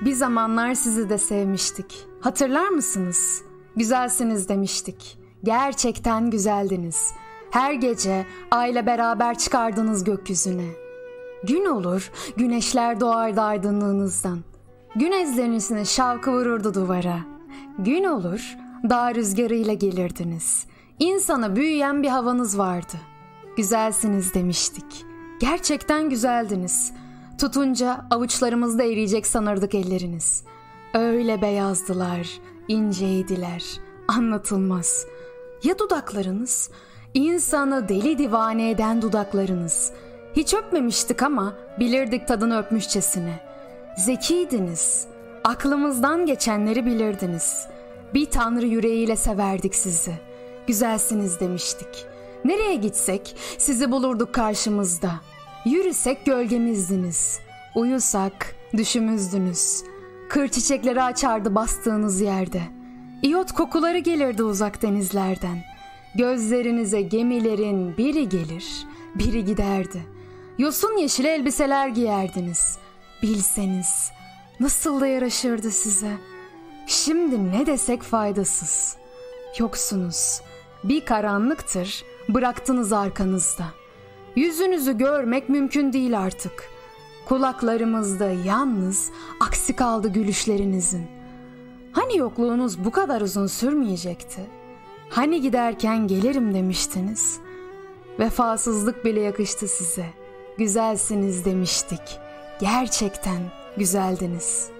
Bir zamanlar sizi de sevmiştik. Hatırlar mısınız? Güzelsiniz demiştik. Gerçekten güzeldiniz. Her gece aile beraber çıkardınız gökyüzüne. Gün olur, güneşler doğardı aydınlığınızdan. Gün ezlerinizin şavkı vururdu duvara. Gün olur, dağ rüzgarıyla gelirdiniz. İnsana büyüyen bir havanız vardı. Güzelsiniz demiştik. Gerçekten güzeldiniz. Tutunca avuçlarımızda eriyecek sanırdık elleriniz. Öyle beyazdılar, inceydiler, anlatılmaz. Ya dudaklarınız? İnsanı deli divane eden dudaklarınız. Hiç öpmemiştik ama bilirdik tadını öpmüşçesine. Zekiydiniz. Aklımızdan geçenleri bilirdiniz. Bir tanrı yüreğiyle severdik sizi. Güzelsiniz demiştik. Nereye gitsek sizi bulurduk karşımızda. Yürüsek gölgemizdiniz. Uyusak düşümüzdünüz. Kır çiçekleri açardı bastığınız yerde. İyot kokuları gelirdi uzak denizlerden. Gözlerinize gemilerin biri gelir, biri giderdi. Yosun yeşil elbiseler giyerdiniz. Bilseniz nasıl da yaraşırdı size. Şimdi ne desek faydasız. Yoksunuz. Bir karanlıktır, bıraktınız arkanızda. Yüzünüzü görmek mümkün değil artık. Kulaklarımızda yalnız aksi kaldı gülüşlerinizin. Hani yokluğunuz bu kadar uzun sürmeyecekti? Hani giderken gelirim demiştiniz? Vefasızlık bile yakıştı size. Güzelsiniz demiştik. Gerçekten güzeldiniz.''